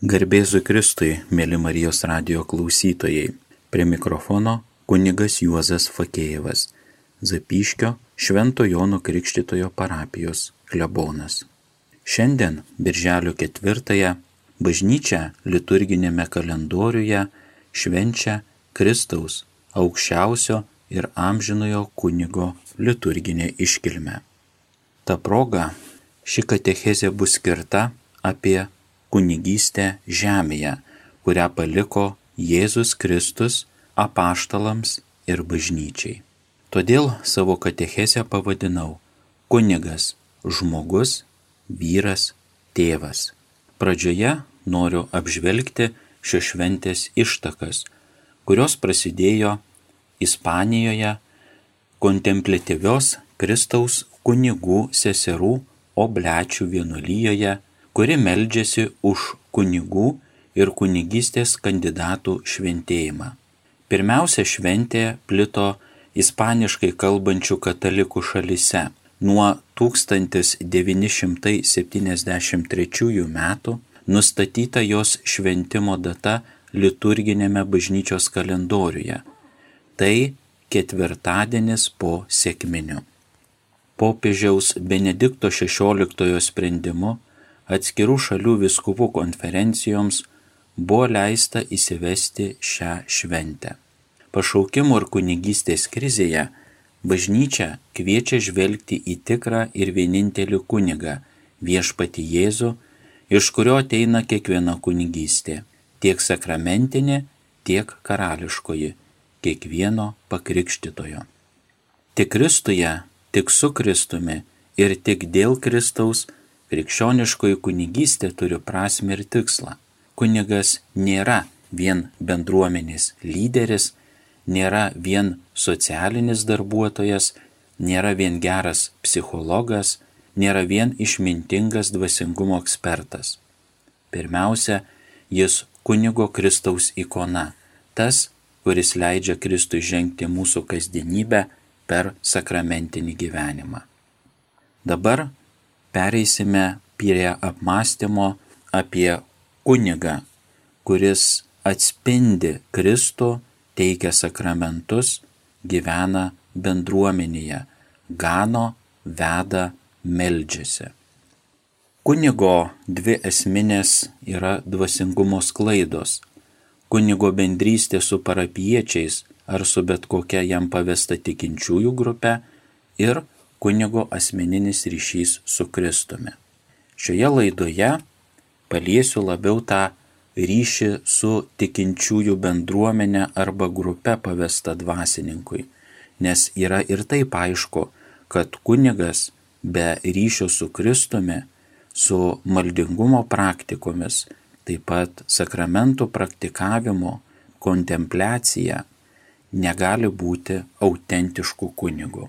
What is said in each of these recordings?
Garbėzu Kristui, mėly Marijos radio klausytojai. Prie mikrofono kunigas Juozas Fakėjevas, Zapyškio Švento Jono Krikštitojo parapijos klebonas. Šiandien, birželio ketvirtąją, bažnyčia liturginėme kalendoriuje švenčia Kristaus aukščiausio ir amžinojo kunigo liturginė iškilme. Ta proga ši katechezė bus skirta apie kunigystę žemėje, kurią paliko Jėzus Kristus apaštalams ir bažnyčiai. Todėl savo katechezę pavadinau kunigas - žmogus, vyras, tėvas. Pradžioje noriu apžvelgti šios šventės ištakas, kurios prasidėjo Ispanijoje kontemplatyvios Kristaus kunigų seserų oblečių vienuolyjoje kuri meldžiasi už kunigų ir kunigystės kandidatų šventėjimą. Pirmiausia šventė plito ispaniškai kalbančių katalikų šalise. Nuo 1973 metų nustatyta jos šventimo data liturginėme bažnyčios kalendoriuje. Tai ketvirtadienis po sėkminių. Popiežiaus Benedikto XVI sprendimu atskirų šalių viskupų konferencijoms buvo leista įsivesti šią šventę. Pašaukimo ir kunigystės krizėje bažnyčia kviečia žvelgti į tikrą ir vienintelį kunigą - viešpati Jėzų, iš kurio ateina kiekviena kunigystė - tiek sakramentinė, tiek karališkoji - kiekvieno pakrikštitojo. Tik Kristuje, tik su Kristumi ir tik dėl Kristaus Krikščioniškoji kunigystė turi prasme ir tikslą. Kunigas nėra vien bendruomenės lyderis, nėra vien socialinis darbuotojas, nėra vien geras psichologas, nėra vien išmintingas dvasingumo ekspertas. Pirmiausia, jis kunigo Kristaus ikona, tas, kuris leidžia Kristui žengti mūsų kasdienybę per sakramentinį gyvenimą. Dabar pereisime prie apmąstymo apie kunigą, kuris atspindi Kristų, teikia sakramentus, gyvena bendruomenėje, gano, veda, meldžiasi. Kunigo dvi esminės yra dvasingumo sklaidos. Kunigo bendrystė su parapiečiais ar su bet kokia jam pavesta tikinčiųjų grupe ir kunigo asmeninis ryšys su Kristumi. Šioje laidoje paliesiu labiau tą ryšį su tikinčiųjų bendruomenė arba grupe pavesta dvasininkui, nes yra ir taip aišku, kad kunigas be ryšio su Kristumi, su maldingumo praktikomis, taip pat sakramentų praktikavimo, kontempliacija negali būti autentiškų kunigų.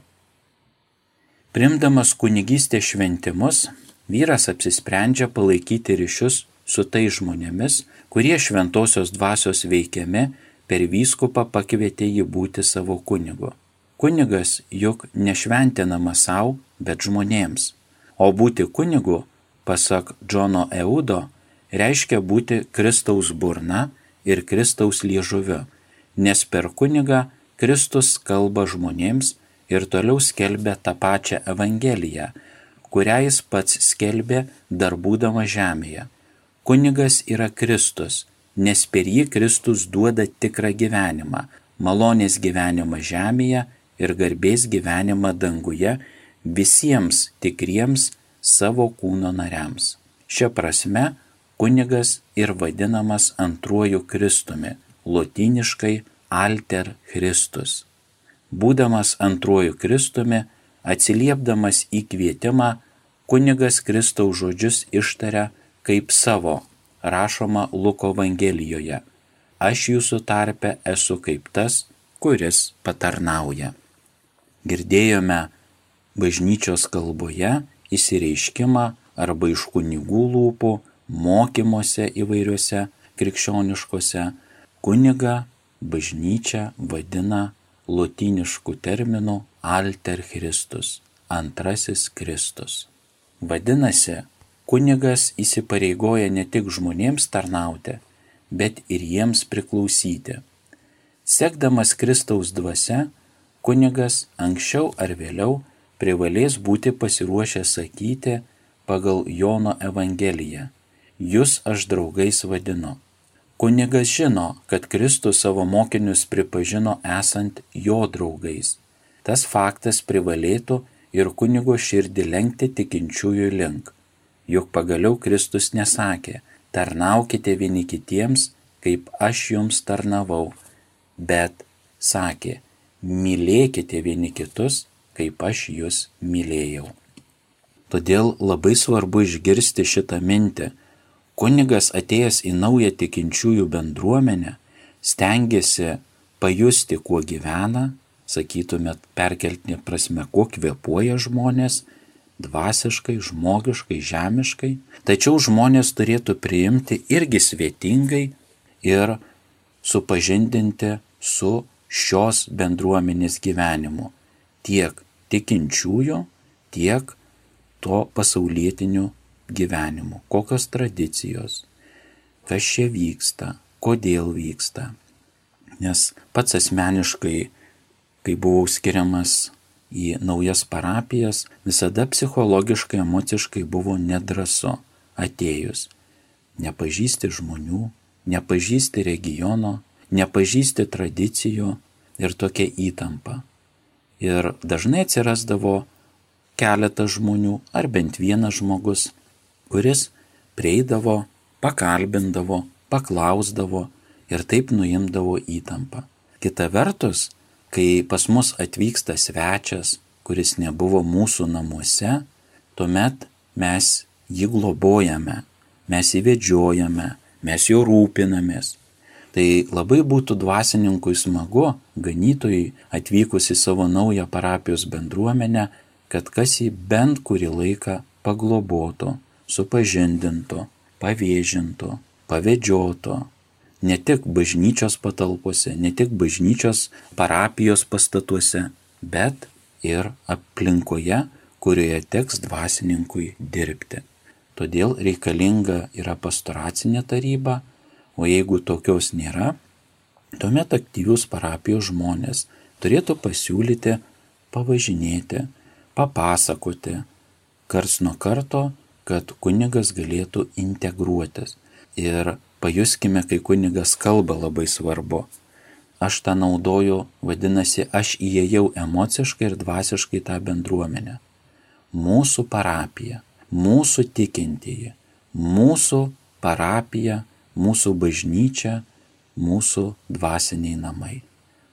Primdamas kunigystės šventimus, vyras apsisprendžia palaikyti ryšius su tai žmonėmis, kurie šventosios dvasios veikiami per vyskupą pakvietė jį būti savo kunigu. Kunigas juk nešventinama savo, bet žmonėms. O būti kunigu, pasak Džono Eudo, reiškia būti Kristaus burna ir Kristaus liežuviu, nes per kunigą Kristus kalba žmonėms ir toliau skelbė tą pačią Evangeliją, kurią jis pats skelbė dar būdama žemėje. Kunigas yra Kristus, nes per jį Kristus duoda tikrą gyvenimą, malonės gyvenimą žemėje ir garbės gyvenimą danguje visiems tikriems savo kūno nariams. Šia prasme, kunigas ir vadinamas antruoju Kristumi, lotiniškai Alter Christus būdamas antruoju Kristumi, atsiliepdamas į kvietimą, kunigas Kristaus žodžius ištaria kaip savo, rašoma Luko Evangelijoje. Aš jūsų tarpe esu kaip tas, kuris patarnauja. Girdėjome bažnyčios kalboje įsireiškimą arba iš kunigų lūpų, mokymuose įvairiuose krikščioniškose, kuniga bažnyčia vadina lotyniškų terminų alter Christus, antrasis Kristus. Vadinasi, kunigas įsipareigoja ne tik žmonėms tarnauti, bet ir jiems priklausyti. Sekdamas Kristaus dvasia, kunigas anksčiau ar vėliau privalės būti pasiruošęs sakyti pagal Jono Evangeliją. Jūs aš draugais vadinu. Kunigas žino, kad Kristus savo mokinius pripažino esant jo draugais. Tas faktas privalėtų ir kunigo širdį lenkti tikinčiųjų link juk pagaliau Kristus nesakė, tarnaukite vieni kitiems, kaip aš jums tarnavau, bet sakė, mylėkite vieni kitus, kaip aš jūs mylėjau. Todėl labai svarbu išgirsti šitą mintį. Kunigas atėjęs į naują tikinčiųjų bendruomenę stengiasi pajusti, kuo gyvena, sakytumėt perkeltinė prasme, kuo kvepuoja žmonės, dvasiškai, žmogiškai, žemiškai, tačiau žmonės turėtų priimti irgi svetingai ir supažindinti su šios bendruomenės gyvenimu. Tiek tikinčiųjų, tiek to pasaulietiniu gyvenimu, kokios tradicijos, kas čia vyksta, kodėl vyksta. Nes pats asmeniškai, kai buvau skiriamas į naujas parapijas, visada psichologiškai, emociškai buvo nedrasu atėjus. Nepažįsti žmonių, nepažįsti regiono, nepažįsti tradicijų ir tokia įtampa. Ir dažnai atsirasdavo keletas žmonių ar bent vienas žmogus, kuris prieidavo, pakalbindavo, paklausdavo ir taip nuimdavo įtampą. Kita vertus, Kai pas mus atvyksta svečias, kuris nebuvo mūsų namuose, tuomet mes jį globojame, mes įvedžiojame, mes jo rūpinamės. Tai labai būtų dvasininkui smagu, ganytojai atvykus į savo naują parapijos bendruomenę, kad kas jį bent kurį laiką paglobotų, supažindintų, pavėžintų, pavedžiotų, ne tik bažnyčios patalpose, ne tik bažnyčios parapijos pastatuose, bet ir aplinkoje, kurioje teks dvasininkui dirbti. Todėl reikalinga yra pastoracinė taryba, o jeigu tokios nėra, tuomet aktyvius parapijos žmonės turėtų pasiūlyti pavažinėti, papasakoti kars nuo karto, kad kunigas galėtų integruotis. Ir Pajuskime, kai kunigas kalba labai svarbu. Aš tą naudoju, vadinasi, aš įėjau emociškai ir dvasiškai tą bendruomenę. Mūsų parapija, mūsų tikintieji, mūsų parapija, mūsų bažnyčia, mūsų dvasiniai namai.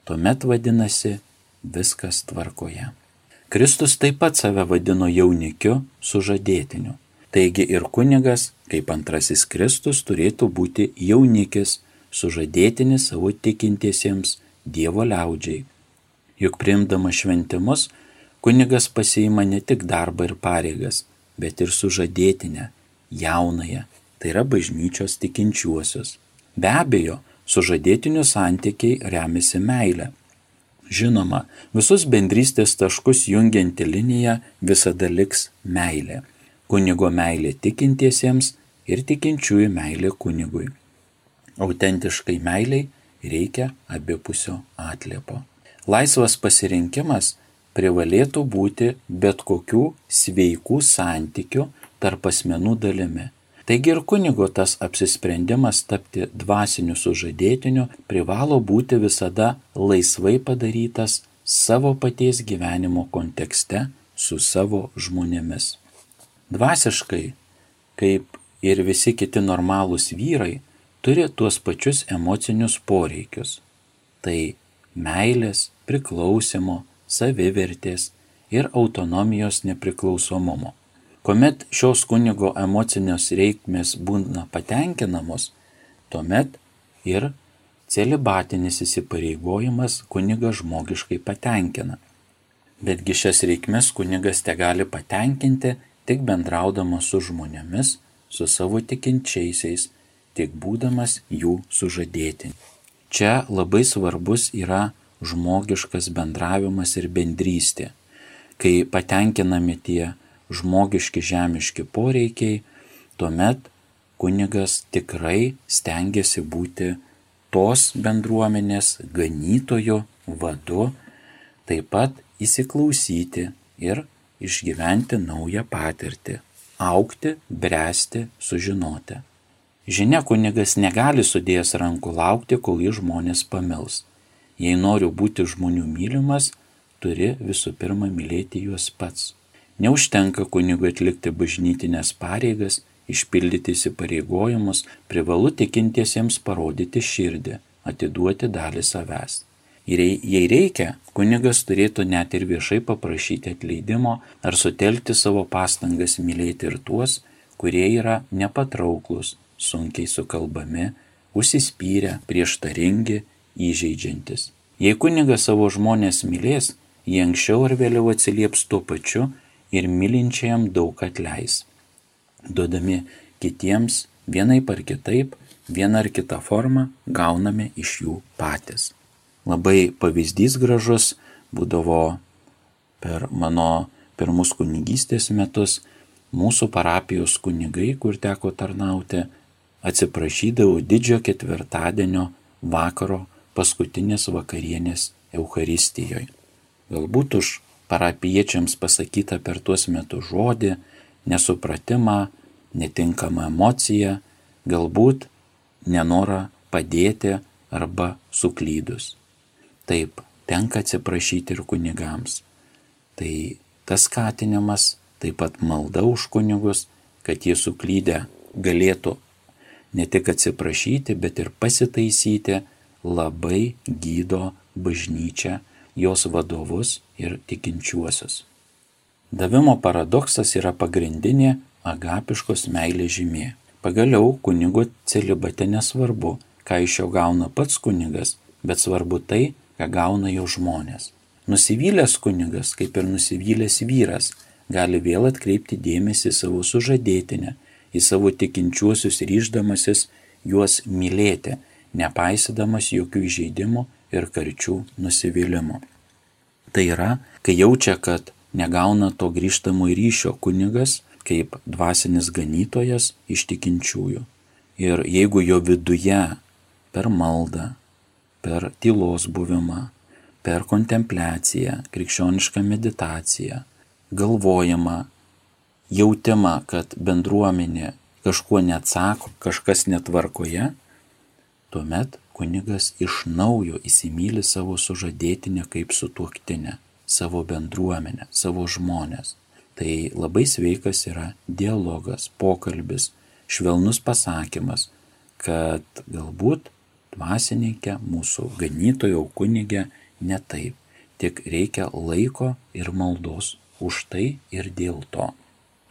Tuomet vadinasi viskas tvarkoje. Kristus taip pat save vadino jaunikiu sužadėtiniu. Taigi ir kunigas, kaip antrasis Kristus, turėtų būti jaunikis, sužadėtinis savo tikintiesiems Dievo liaudžiai. Juk priimdama šventimus, kunigas pasiima ne tik darbą ir pareigas, bet ir sužadėtinę, jaunąją, tai yra bažnyčios tikinčiuosius. Be abejo, sužadėtinių santykiai remiasi meilė. Žinoma, visus bendrystės taškus jungianti linija visada liks meilė kunigo meilė tikintiesiems ir tikinčiųjų meilė kunigui. Autentiškai meiliai reikia abipusio atliepo. Laisvas pasirinkimas privalėtų būti bet kokių sveikų santykių tarp asmenų dalimi. Taigi ir kunigo tas apsisprendimas tapti dvasiniu sužadėtiniu privalo būti visada laisvai padarytas savo paties gyvenimo kontekste su savo žmonėmis. Dvasiškai, kaip ir visi kiti normalūs vyrai, turi tuos pačius emocinius poreikius. Tai meilės, priklausimo, savivertės ir autonomijos nepriklausomumo. Komet šios kunigo emocinės reikmės būna patenkinamos, tuomet ir celibatinis įsipareigojimas kuniga žmogiškai patenkina. Betgi šias reikmes kunigas te gali patenkinti tik bendraudamas su žmonėmis, su savo tikinčiaisiais, tik būdamas jų sužadėti. Čia labai svarbus yra žmogiškas bendravimas ir bendrystė, kai patenkinami tie žmogiški žemiški poreikiai tuomet kunigas tikrai stengiasi būti tos bendruomenės ganytojo vadu, taip pat įsiklausyti ir išgyventi naują patirtį, aukti, bręsti, sužinoti. Žinia, kunigas negali sudėjęs rankų laukti, kol jį žmonės pamils. Jei noriu būti žmonių mylimas, turi visų pirma mylėti juos pats. Neužtenka kunigui atlikti bažnytinės pareigas, išpildyti įsipareigojimus, privalu tikintiesiems parodyti širdį, atiduoti dalį savęs. Jei reikia, kunigas turėtų net ir viešai paprašyti atleidimo ar sutelkti savo pastangas mylėti ir tuos, kurie yra nepatrauklus, sunkiai sukalbami, užsispyrę, prieštaringi, įžeidžiantis. Jei kunigas savo žmonės mylės, jie anksčiau ar vėliau atsilieps tuo pačiu ir mylinčiajam daug atleis. Duodami kitiems vienai par kitaip, vieną ar kitą formą gauname iš jų patys. Labai pavyzdys gražus būdavo per mano pirmus kunigystės metus mūsų parapijos kunigai, kur teko tarnauti, atsiprašydavau didžiojo ketvirtadienio vakaro paskutinės vakarienės Euharistijoje. Galbūt už parapiečiams pasakytą per tuos metus žodį, nesupratimą, netinkamą emociją, galbūt nenorą padėti arba suklydus. Taip, tenka atsiprašyti ir kunigams. Tai tas skatinimas, taip pat malda už kunigus, kad jie suklydę galėtų ne tik atsiprašyti, bet ir pasitaisyti, labai gydo bažnyčią, jos vadovus ir tikinčiuosius. Davimo paradoksas yra pagrindinė agapiškos meilės žymė. Pagaliau kunigo celibate nesvarbu, ką iš jo gauna pats kunigas, bet svarbu tai, ką gauna jo žmonės. Nusivylęs kunigas, kaip ir nusivylęs vyras, gali vėl atkreipti dėmesį savo sužadėtinę į savo tikinčiuosius ryždamasis juos mylėti, nepaisydamas jokių įžeidimų ir karčių nusivylimų. Tai yra, kai jaučia, kad negauna to grįžtamo ryšio kunigas kaip dvasinis ganytojas iš tikinčiųjų. Ir jeigu jo viduje per maldą, per tylos buvimą, per kontempliaciją, krikščionišką meditaciją, galvojimą jautimą, kad bendruomenė kažkuo neatsako, kažkas netvarkoje, tuomet kunigas iš naujo įsimylė savo sužadėtinę kaip sutuoktinę, savo bendruomenę, savo žmonės. Tai labai sveikas yra dialogas, pokalbis, švelnus pasakymas, kad galbūt dvasininkė, mūsų ganytojo kunigė ne taip, tik reikia laiko ir maldos už tai ir dėl to.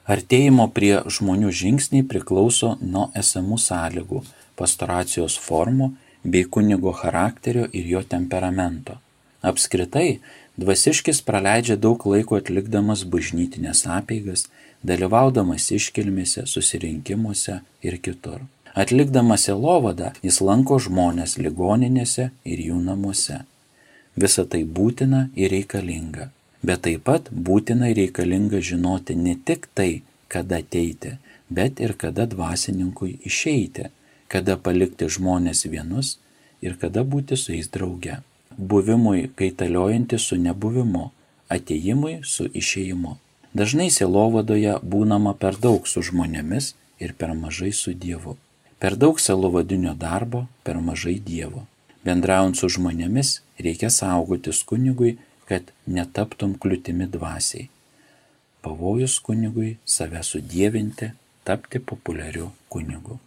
Artėjimo prie žmonių žingsniai priklauso nuo esamų sąlygų, pastoracijos formų bei kunigo charakterio ir jo temperamento. Apskritai, dvasiškis praleidžia daug laiko atlikdamas bažnytinės apeigas, dalyvaudamas iškilmėse, susirinkimuose ir kitur. Atlikdamas elovadą, jis lanko žmonės ligoninėse ir jų namuose. Visa tai būtina ir reikalinga. Bet taip pat būtina ir reikalinga žinoti ne tik tai, kada ateiti, bet ir kada dvasininkui išeiti, kada palikti žmonės vienus ir kada būti su jais drauge. Buvimui kaitaliojanti su nebuvimu, ateimui su išėjimu. Dažnai selovadoje būnama per daug su žmonėmis ir per mažai su Dievu. Per daug selovadinio darbo, per mažai Dievo. Bendraujant su žmonėmis reikia saugotis kunigui kad netaptum kliūtimi dvasiai. Pavojus kunigui save sudėvinti, tapti populiariu kunigu.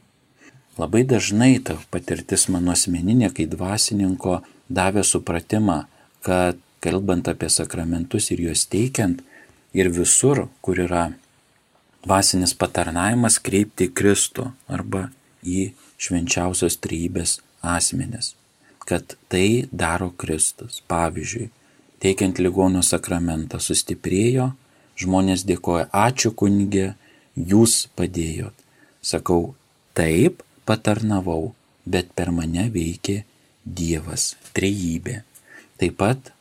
Labai dažnai ta patirtis mano asmeninė, kai dvasininko davė supratimą, kad kalbant apie sakramentus ir juos teikiant, ir visur, kur yra dvasinis patarnavimas, kreipti Kristų arba į švenčiausios trybės asmenis, kad tai daro Kristus. Pavyzdžiui, teikiant ligonio sakramentą sustiprėjo, žmonės dėkoja, ačiū kunigė, jūs padėjot. Sakau, taip, patarnavau, bet per mane veikė Dievas, trejybė. Taip pat,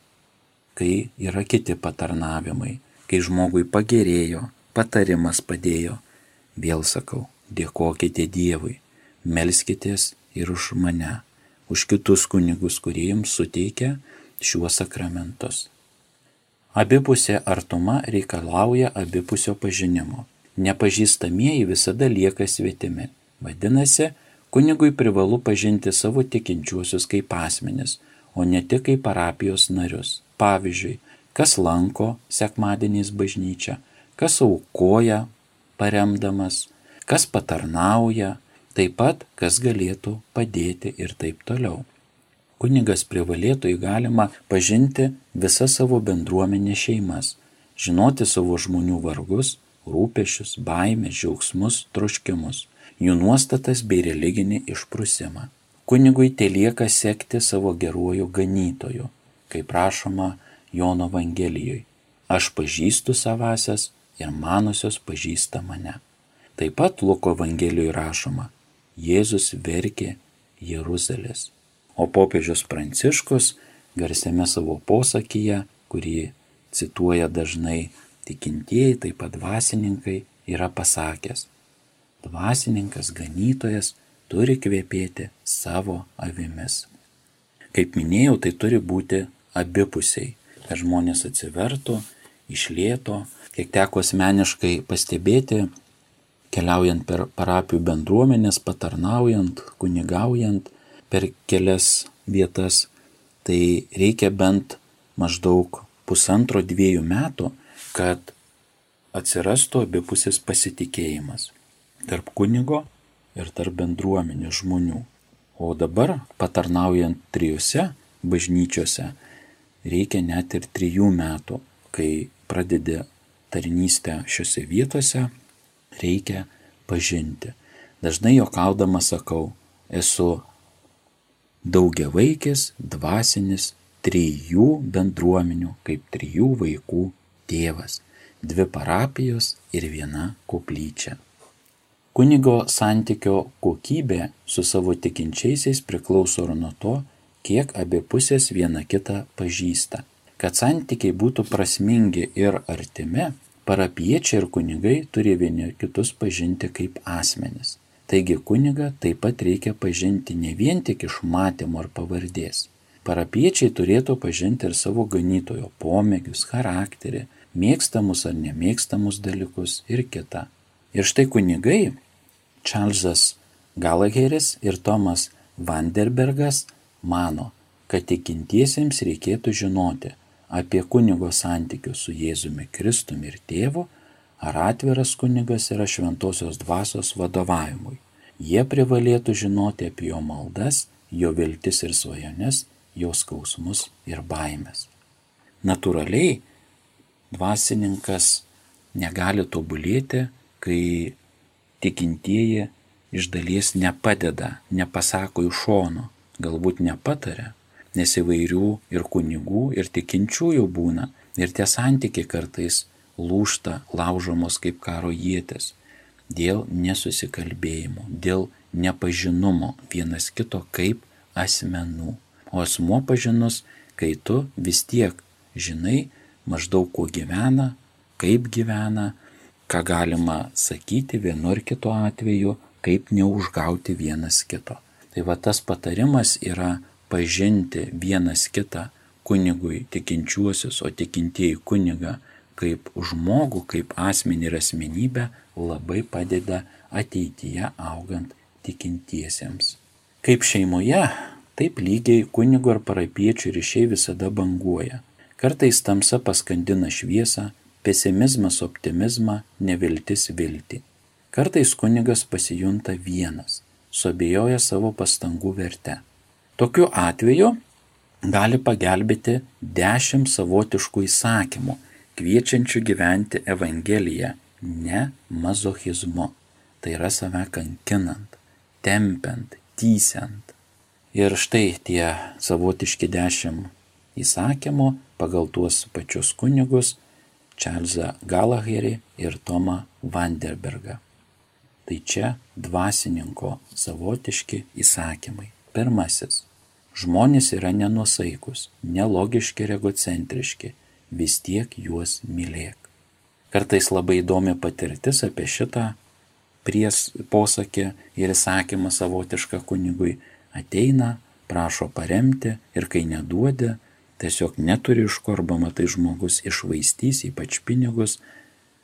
kai yra kiti patarnavimai, kai žmogui pagerėjo, patarimas padėjo, vėl sakau, dėkokite Dievui, melskitės ir už mane, už kitus kunigus, kurie jums suteikia šiuos sakramentus. Abipusė artuma reikalauja abipusio pažinimo. Nepažįstamieji visada lieka svetimi. Vadinasi, kunigui privalu pažinti savo tikinčiuosius kaip asmenis, o ne tik kaip parapijos narius. Pavyzdžiui, kas lanko sekmadieniais bažnyčią, kas aukoja paremdamas, kas patarnauja, taip pat kas galėtų padėti ir taip toliau. Kunigas privalėtų įgalima pažinti visą savo bendruomenę šeimas, žinoti savo žmonių vargus, rūpešius, baimės, džiaugsmus, troškimus, jų nuostatas bei religinį išprusimą. Kunigui telieka sekti savo geruoju ganytoju, kaip prašoma Jono Evangelijoje. Aš pažįstu savasias ir manosios pažįsta mane. Taip pat Luko Evangelijoje rašoma, Jėzus verkė Jeruzalės. O popiežius Pranciškus garsiame savo posakyje, kurį cituoja dažnai tikintieji, taip pat dvasininkai, yra pasakęs, dvasininkas, ganytojas turi kvėpėti savo avimis. Kaip minėjau, tai turi būti abipusiai, kad žmonės atsivertų, išlėto, kiek teko asmeniškai pastebėti, keliaujant per parapijų bendruomenės, patarnaujant, kunigaujant per kelias vietas, tai reikia bent maždaug pusantro dviejų metų, kad atsirastų abipusis pasitikėjimas tarp kunigo ir tarp bendruomenės žmonių. O dabar, patarnaujant trijose bažnyčiose, reikia net ir trijų metų, kai pradedi tarnystę šiuose vietose, reikia pažinti. Dažnai jokaudama sakau, esu daugiavaikis, dvasinis, trijų bendruomenių, kaip trijų vaikų tėvas, dvi parapijos ir viena koplyčia. Kunigo santykio kokybė su savo tikinčiaisiais priklauso ir nuo to, kiek abi pusės viena kitą pažįsta. Kad santykiai būtų prasmingi ir artimi, parapiečiai ir kunigai turi vieni kitus pažinti kaip asmenis. Taigi kunigą taip pat reikia pažinti ne vien tik iš matymo ar pavardės. Parapiečiai turėtų pažinti ir savo ganytojo pomėgius, charakterį, mėgstamus ar nemėgstamus dalykus ir kitą. Ir štai kunigai, Čarlzas Galaheris ir Tomas Vanderbergas mano, kad tikintiesiems reikėtų žinoti, apie kunigo santykius su Jėzumi Kristumi ir tėvu, ar atviras kunigas yra šventosios dvasios vadovavimui. Jie privalėtų žinoti apie jo maldas, jo viltis ir svajones, jo skausmus ir baimės. Naturaliai, dvasininkas negali tobulėti, kai tikintieji iš dalies nepadeda, nepasako iš šono, galbūt nepataria, nes įvairių ir kunigų, ir tikinčiųjų būna, ir tie santykiai kartais lūšta, laužomos kaip karo jėtis, dėl nesusikalbėjimo, dėl nepažinumo vienas kito kaip asmenų. O asmo pažinus, kai tu vis tiek žinai maždaug kuo gyvena, kaip gyvena, ką galima sakyti vienu ar kitu atveju, kaip neužgauti vienas kito. Tai va tas patarimas yra pažinti vienas kitą kunigui tikinčiuosius, o tikintieji kuniga kaip žmogų, kaip asmenį ir asmenybę labai padeda ateityje augant tikintiesiems. Kaip šeimoje, taip lygiai kunigo ar parapiečių ryšiai visada banguoja. Kartais tamsa paskandina šviesą, pesimizmas optimizmą, neviltis viltį. Kartais kunigas pasijunta vienas, suabejoja savo pastangų verte. Tokiu atveju gali pagelbėti dešimt savotiškų įsakymų, kviečiančių gyventi Evangeliją, ne mazochizmu. Tai yra save kankinant, tempiant, tysiant. Ir štai tie savotiški dešimt įsakymų pagal tuos pačius kunigus Čarlzą Galaherį ir Tomą Vanderbergą. Tai čia dvasininko savotiški įsakymai. Pirmasis Žmonės yra nenusaikus, nelogiški ir egocentriški, vis tiek juos mylėk. Kartais labai įdomi patirtis apie šitą pries posakį ir įsakymą savotišką kunigui. Ateina, prašo paremti ir kai neduodi, tiesiog neturi iš ko arba matai žmogus išvaistys, ypač pinigus,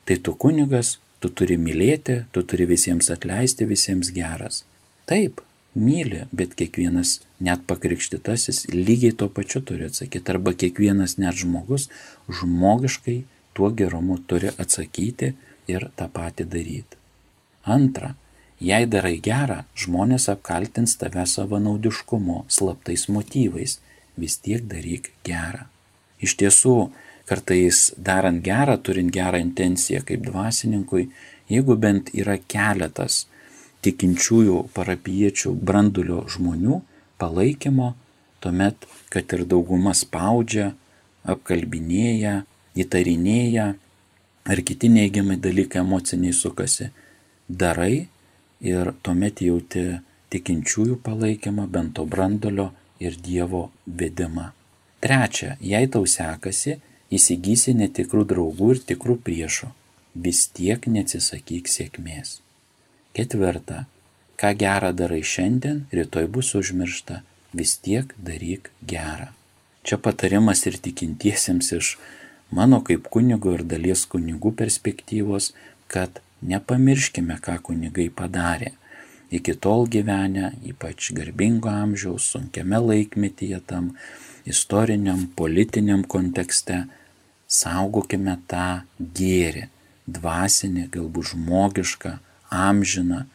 tai tu kunigas, tu turi mylėti, tu turi visiems atleisti, visiems geras. Taip, myli, bet kiekvienas net pakrikštytasis lygiai tuo pačiu turi atsakyti, arba kiekvienas net žmogus žmogiškai tuo gerumu turi atsakyti ir tą patį daryti. Antra, jei darai gerą, žmonės apkaltins tave savanaudiškumu, slaptais motyvais, vis tiek daryk gerą. Iš tiesų, kartais darant gerą, turint gerą intenciją kaip dvasininkui, jeigu bent yra keletas tikinčiųjų parapiečių brandulio žmonių palaikymo, tuomet, kad ir dauguma spaudžia, apkalbinėja, įtarinėja ar kiti neigiamai dalykai emociniai sukasi, darai ir tuomet jauti tikinčiųjų palaikymą, bent to brandulio ir Dievo vedimą. Trečia, jei tau sekasi, įsigysi netikrų draugų ir tikrų priešų, vis tiek neatsisakyk sėkmės. Ketvirta, ką gerą darai šiandien, rytoj bus užmiršta, vis tiek daryk gerą. Čia patarimas ir tikintiesiems iš mano kaip kunigo ir dalies kunigų perspektyvos, kad nepamirškime, ką kunigai padarė. Iki tol gyvenę, ypač garbingo amžiaus, sunkiame laikmetyje tam istoriniam, politiniam kontekste, saugokime tą gėrį, dvasinį, galbūt žmogišką, amžiną,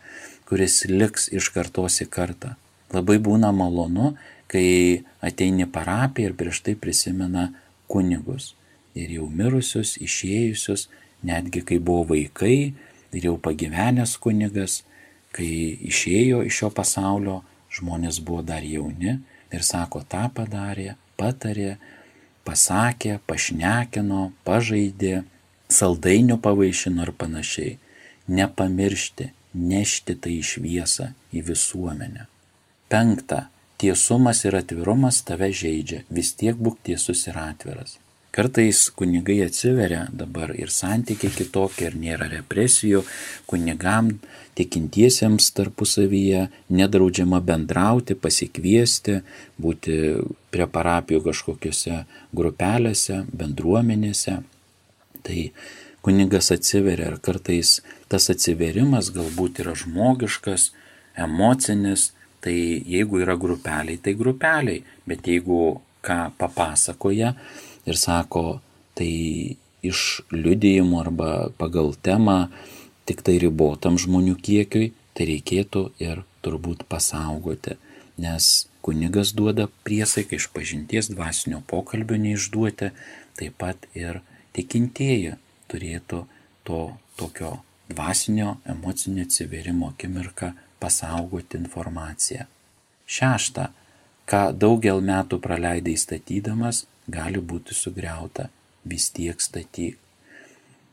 kuris liks iš kartos į kartą. Labai būna malonu, kai ateini parapiją ir prieš tai prisimena kunigus. Ir jau mirusius, išėjusius, netgi kai buvo vaikai ir jau pagyvenęs kunigas, kai išėjo iš šio pasaulio, žmonės buvo dar jauni ir sako, tą padarė, patarė, pasakė, pašnekino, pažaidė, saldainių pavaišino ir panašiai. Nepamiršti, nešti tai šviesą, į visuomenę. Penkta. Tiesumas ir atvirumas tave žaidžia, vis tiek būk tiesus ir atviras. Kartais kunigai atsiveria dabar ir santykiai kitokie, ir nėra represijų, kunigam tikintiesiems tarpusavyje nedraudžiama bendrauti, pasikviesti, būti prie parapijų kažkokiuose grupelėse, bendruomenėse. Tai kunigas atsiveria ir kartais tas atsiverimas galbūt yra žmogiškas, emocinis, tai jeigu yra grupeliai, tai grupeliai, bet jeigu ką papasakoja, ir sako, tai iš liudijimų arba pagal temą tik tai ribotam žmonių kiekiui, tai reikėtų ir turbūt pasaugoti, nes kunigas duoda priesaiką iš pažinties dvasinio pokalbio neišduoti, taip pat ir tikintieji turėtų to tokio dvasinio emocinio atsiverimo akimirką pasaugoti informaciją. Šešta, ką daugel metų praleidai statydamas, gali būti sugriauta, vis tiek statyk.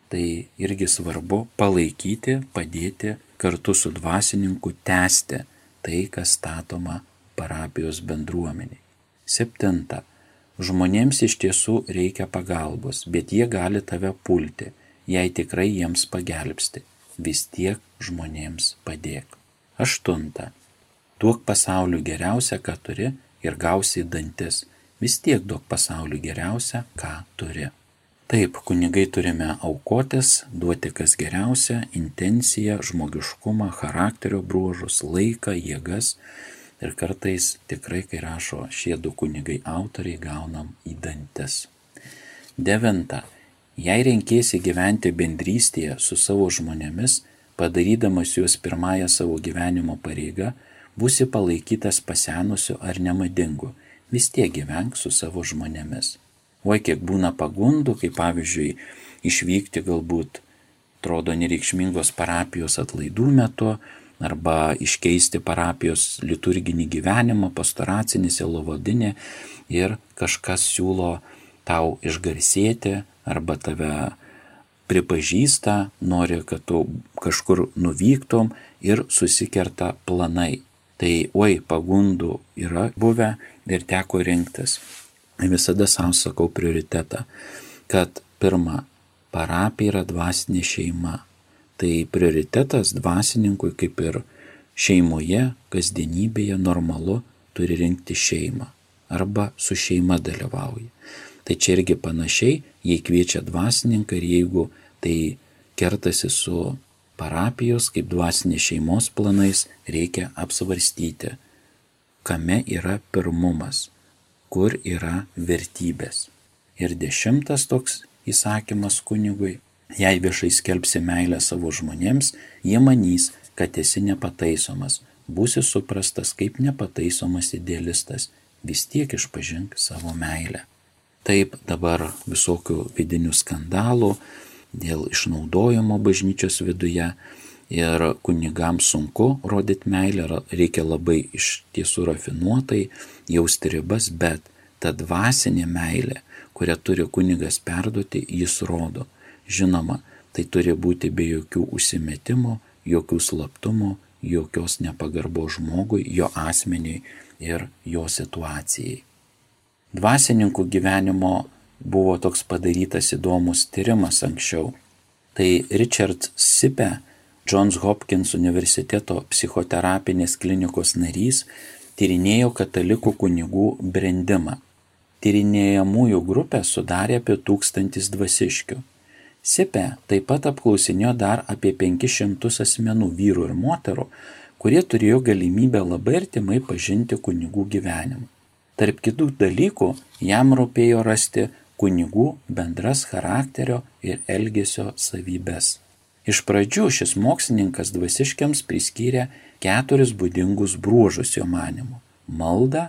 Tai irgi svarbu palaikyti, padėti kartu su dvasininku tęsti tai, kas statoma parapijos bendruomeniai. Septinta. Žmonėms iš tiesų reikia pagalbos, bet jie gali tave pulti, jei tikrai jiems pagelbsti. Vis tiek žmonėms padėk. Aštunta. Duok pasauliu geriausia, ką turi ir gausi dantis vis tiek duok pasauliu geriausia, ką turi. Taip, kunigai turime aukotis, duoti kas geriausia, intenciją, žmogiškumą, charakterio bruožus, laiką, jėgas. Ir kartais tikrai, kai rašo šie du kunigai autoriai, gaunam į dantis. Devinta. Jei renkėsi gyventi bendrystėje su savo žmonėmis, padarydamas juos pirmąją savo gyvenimo pareigą, būsi palaikytas pasenusiu ar nemadingu vis tiek gyvenk su savo žmonėmis. Oi kiek būna pagundų, kaip pavyzdžiui, išvykti galbūt, atrodo, nereikšmingos parapijos atlaidų metu, arba iškeisti parapijos liturginį gyvenimą, pastoracinį, selovadinį ir kažkas siūlo tau išgarsėti arba tave pripažįsta, nori, kad tu kažkur nuvyktum ir susikerta planai. Tai oi, pagundų yra buvę ir teko rinktis. Visada savo sakau prioritetą, kad pirma, parapija yra dvasinė šeima. Tai prioritetas dvasininkui kaip ir šeimoje, kasdienybėje normalu turi rinkti šeimą arba su šeima dalyvauja. Tai čia irgi panašiai, jei kviečia dvasininką ir jeigu tai kertasi su parapijos kaip dvasinės šeimos planais, reikia apsvarstyti, kame yra pirmumas, kur yra vertybės. Ir dešimtas toks įsakymas kunigui Jei viešai skelbsi meilę savo žmonėms, jie manys, kad esi nepataisomas, būsi suprastas kaip nepataisomas idealistas, vis tiek išpažink savo meilę. Taip dabar visokių vidinių skandalų dėl išnaudojimo bažnyčios viduje ir kunigams sunku rodyti meilę, reikia labai iš tiesų rafinuotai jausti ribas, bet ta dvasinė meilė, kurią turi kunigas perduoti, jis rodo Žinoma, tai turi būti be jokių užsimetimų, jokių slaptumų, jokios nepagarbos žmogui, jo asmeniui ir jo situacijai. Dvasininkų gyvenimo buvo toks padarytas įdomus tyrimas anksčiau. Tai Richard Sipe, Johns Hopkins universiteto psichoterapinės klinikos narys, tyrinėjo katalikų kunigų brendimą. Tyrinėjamųjų grupę sudarė apie tūkstantis dvasiškių. Sipe taip pat apklausinėjo dar apie 500 asmenų vyrų ir moterų, kurie turėjo galimybę labai artimai pažinti kunigų gyvenimą. Tarp kitų dalykų jam rūpėjo rasti kunigų bendras charakterio ir elgesio savybės. Iš pradžių šis mokslininkas dvasiškiams priskyrė keturis būdingus bruožus jo manimu - maldą,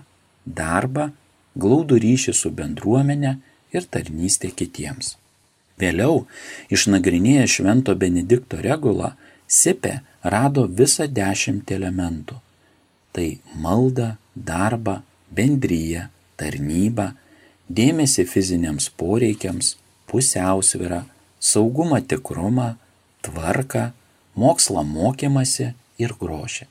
darbą, glaudų ryšį su bendruomenė ir tarnystė kitiems. Vėliau, išnagrinėję Švento Benedikto regulą, Sipė rado visą dešimt elementų. Tai malda, darba, bendryje, tarnyba, dėmesį fiziniams poreikiams, pusiausvyrą, saugumą tikrumą, tvarką, mokslą mokymasi ir grožį.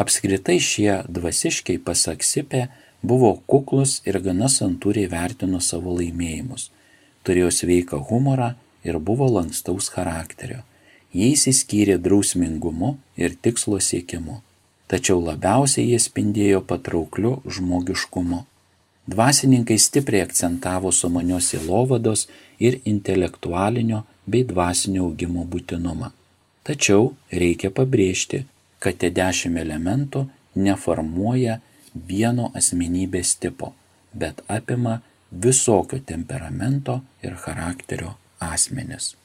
Apskritai šie dvasiškiai pasak Sipė buvo kuklus ir gana santūriai vertino savo laimėjimus turėjo sveiką humorą ir buvo lankstaus charakterio. Jie įsiskyrė drausmingumu ir tikslo siekimu, tačiau labiausiai jie spindėjo patraukliu žmogiškumu. Dvasininkai stipriai akcentavo sumanios įlovados ir intelektualinio bei dvasinio augimo būtinumą. Tačiau reikia pabrėžti, kad tie dešimt elementų neformuoja vieno asmenybės tipo, bet apima visokio temperamento ir charakterio asmenis.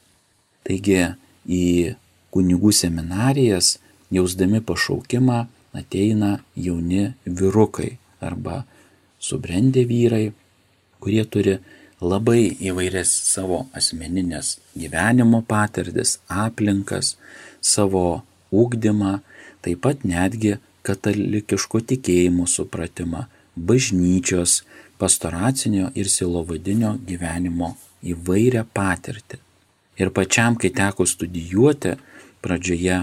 Taigi į kunigų seminarijas, jausdami pašaukimą, ateina jauni vyrukai arba subrendę vyrai, kurie turi labai įvairias savo asmeninės gyvenimo patirtis, aplinkas, savo ūkdymą, taip pat netgi katalikiško tikėjimo supratimą, bažnyčios pastoracinio ir silovadinio gyvenimo įvairią patirtį. Ir pačiam, kai teko studijuoti, pradžioje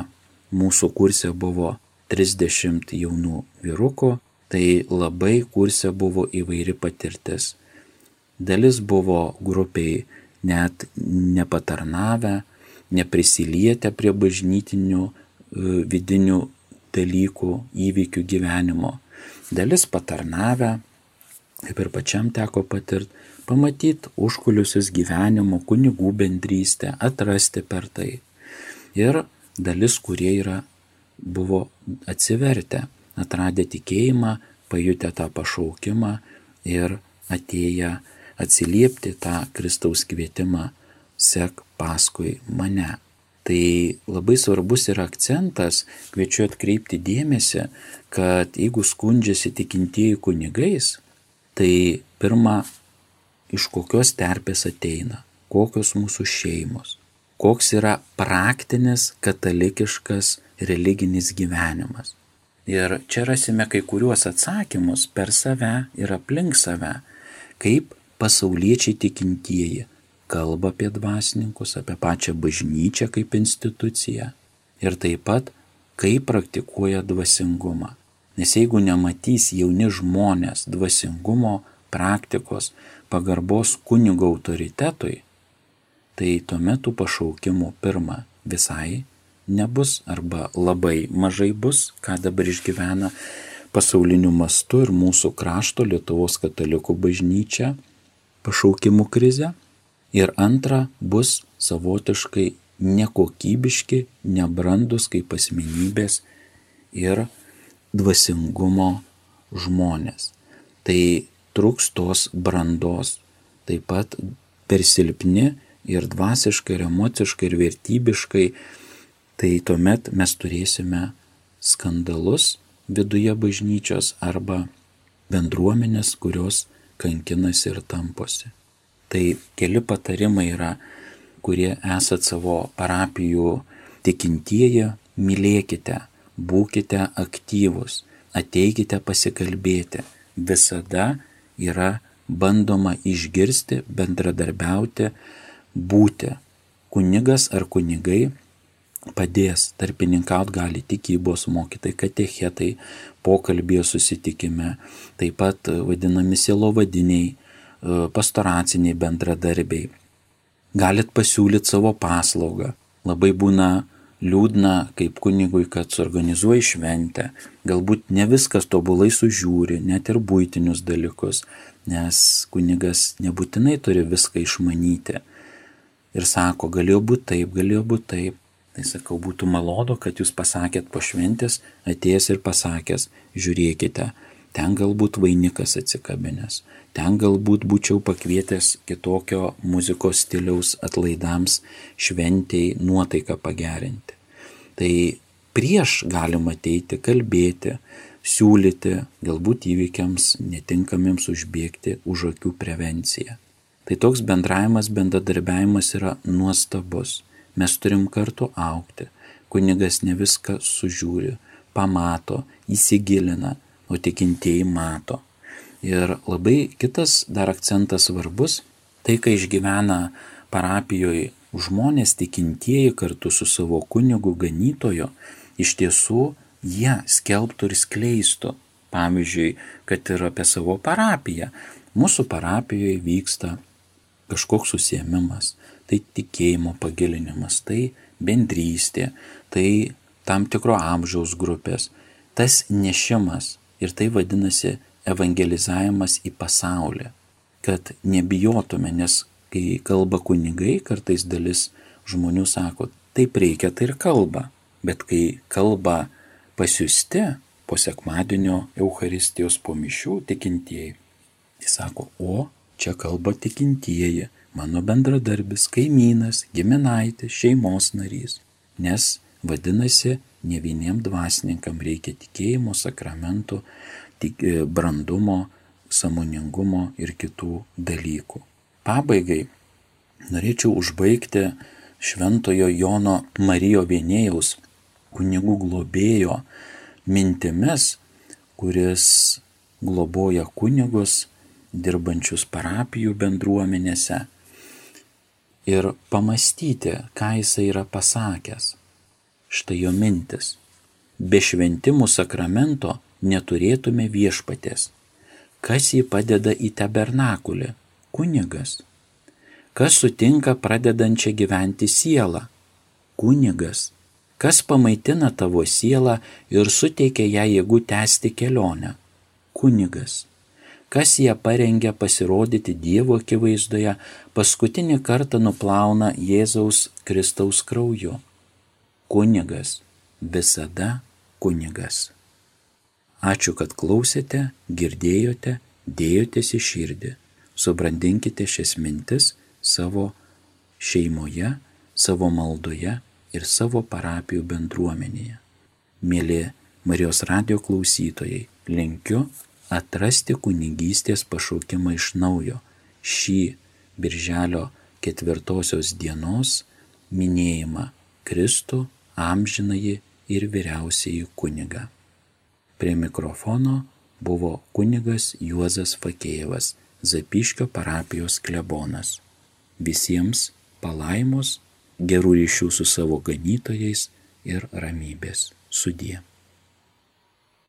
mūsų kursė buvo 30 jaunų vyrukų, tai labai kursė buvo įvairi patirtis. Dalis buvo grupiai net nepatarnavę, neprisilietę prie bažnytinių e, vidinių dalykų, įvykių gyvenimo. Dalis patarnavę, kaip ir pačiam teko patirti, pamatyti užkuliusius gyvenimo, kunigų bendrystę, atrasti per tai. Ir dalis, kurie yra, buvo atsivertę, atradę tikėjimą, pajutę tą pašaukimą ir atėję atsiliepti tą Kristaus kvietimą, sek paskui mane. Tai labai svarbus yra akcentas, kviečiu atkreipti dėmesį, kad jeigu skundžiasi tikintieji kunigais, Tai pirma, iš kokios terpės ateina, kokios mūsų šeimos, koks yra praktinis katalikiškas religinis gyvenimas. Ir čia rasime kai kuriuos atsakymus per save ir aplink save, kaip pasauliečiai tikintieji kalba apie dvasininkus, apie pačią bažnyčią kaip instituciją ir taip pat kaip praktikuoja dvasingumą. Nes jeigu nematys jauni žmonės dvasingumo praktikos, pagarbos kunigo autoritetui, tai tuomet tų pašaukimų pirma visai nebus arba labai mažai bus, ką dabar išgyvena pasauliniu mastu ir mūsų krašto Lietuvos katalikų bažnyčia pašaukimų krize. Ir antra, bus savotiškai nekokybiški, nebrandus kaip asmenybės ir dvasingumo žmonės. Tai truks tos brandos, taip pat per silpni ir dvasiškai, ir emociškai, ir vertybiškai, tai tuomet mes turėsime skandalus viduje bažnyčios arba bendruomenės, kurios kankinasi ir tamposi. Tai keli patarimai yra, kurie esat savo parapijų tikintieji, mylėkite, būkite aktyvus, ateikite pasikalbėti. Visada yra bandoma išgirsti, bendradarbiauti, būti. Kunigas ar kunigai padės tarpininkauti gali tikybos mokytai, katechetai, pokalbėje susitikime, taip pat vadinami silovadiniai, e, pastoraciniai bendradarbiai. Galit pasiūlyti savo paslaugą. Labai būna liūdna kaip kunigui, kad suorganizuoji šventę, galbūt ne viskas tobulai sužiūri, net ir būtinius dalykus, nes kunigas nebūtinai turi viską išmanyti. Ir sako, galėjo būti taip, galėjo būti taip. Tai sakau, būtų malonu, kad jūs pasakėt po šventės, atėjęs ir pasakęs, žiūrėkite, ten galbūt vainikas atsikabinės, ten galbūt būčiau pakvietęs kitokio muzikos stiliaus atlaidams, šventėjai, nuotaiką pagerinti. Tai prieš galima ateiti, kalbėti, siūlyti, galbūt įvykiams netinkamiems užbėgti už akių prevenciją. Tai toks bendravimas, bendradarbiavimas yra nuostabus. Mes turim kartu aukti. Kunigas ne viską sužiūri, pamato, įsigilina, o tikintieji mato. Ir labai kitas dar akcentas svarbus, tai kai išgyvena parapijoje žmonės tikintieji kartu su savo kunigu ganytojo, iš tiesų jie skelbtų ir skleistų. Pavyzdžiui, kad ir apie savo parapiją. Mūsų parapijoje vyksta kažkoks susiemimas, tai tikėjimo pagilinimas, tai bendrystė, tai tam tikro amžiaus grupės, tas nešimas ir tai vadinasi evangelizavimas į pasaulį, kad nebijotume, nes kai kalba kunigai, kartais dalis žmonių sako, taip reikia, tai ir kalba, bet kai kalba pasiusti po sekmadienio Euharistijos po mišių tikintieji, jis sako, o čia kalba tikintieji, mano bendradarbis, kaimynas, giminaitis, šeimos narys. Nes vadinasi, ne vieniem dvasininkam reikia tikėjimo, sakramentų, tik, e, brandumo, samoningumo ir kitų dalykų. Pabaigai norėčiau užbaigti Šventojo Jono Marijo Vienėjaus kunigų globėjo mintimis, kuris globoja kunigus dirbančius parapijų bendruomenėse ir pamastyti, ką jisai yra pasakęs. Štai jo mintis. Be šventimų sakramento neturėtume viešpatės. Kas jį padeda į tabernakulį? Kunigas. Kas sutinka pradedančią gyventi sielą? Kunigas. Kas pamaitina tavo sielą ir suteikia ją jėgų tęsti kelionę? Kunigas kas ją parengia pasirodyti Dievo akivaizdoje, paskutinį kartą nuplauna Jėzaus Kristaus krauju. Kunigas visada kunigas. Ačiū, kad klausėte, girdėjote, dėjotės į širdį. Subrandinkite šias mintis savo šeimoje, savo maldoje ir savo parapijų bendruomenėje. Mėly Marijos radio klausytojai, linkiu atrasti kunigystės pašaukimą iš naujo šį birželio ketvirtosios dienos minėjimą Kristų amžinai ir vyriausiai kunigą. Prie mikrofono buvo kunigas Juozas Fakėjevas, Zapiškio parapijos klebonas. Visiems palaimos, gerų ryšių su savo ganytojais ir ramybės. Sudie.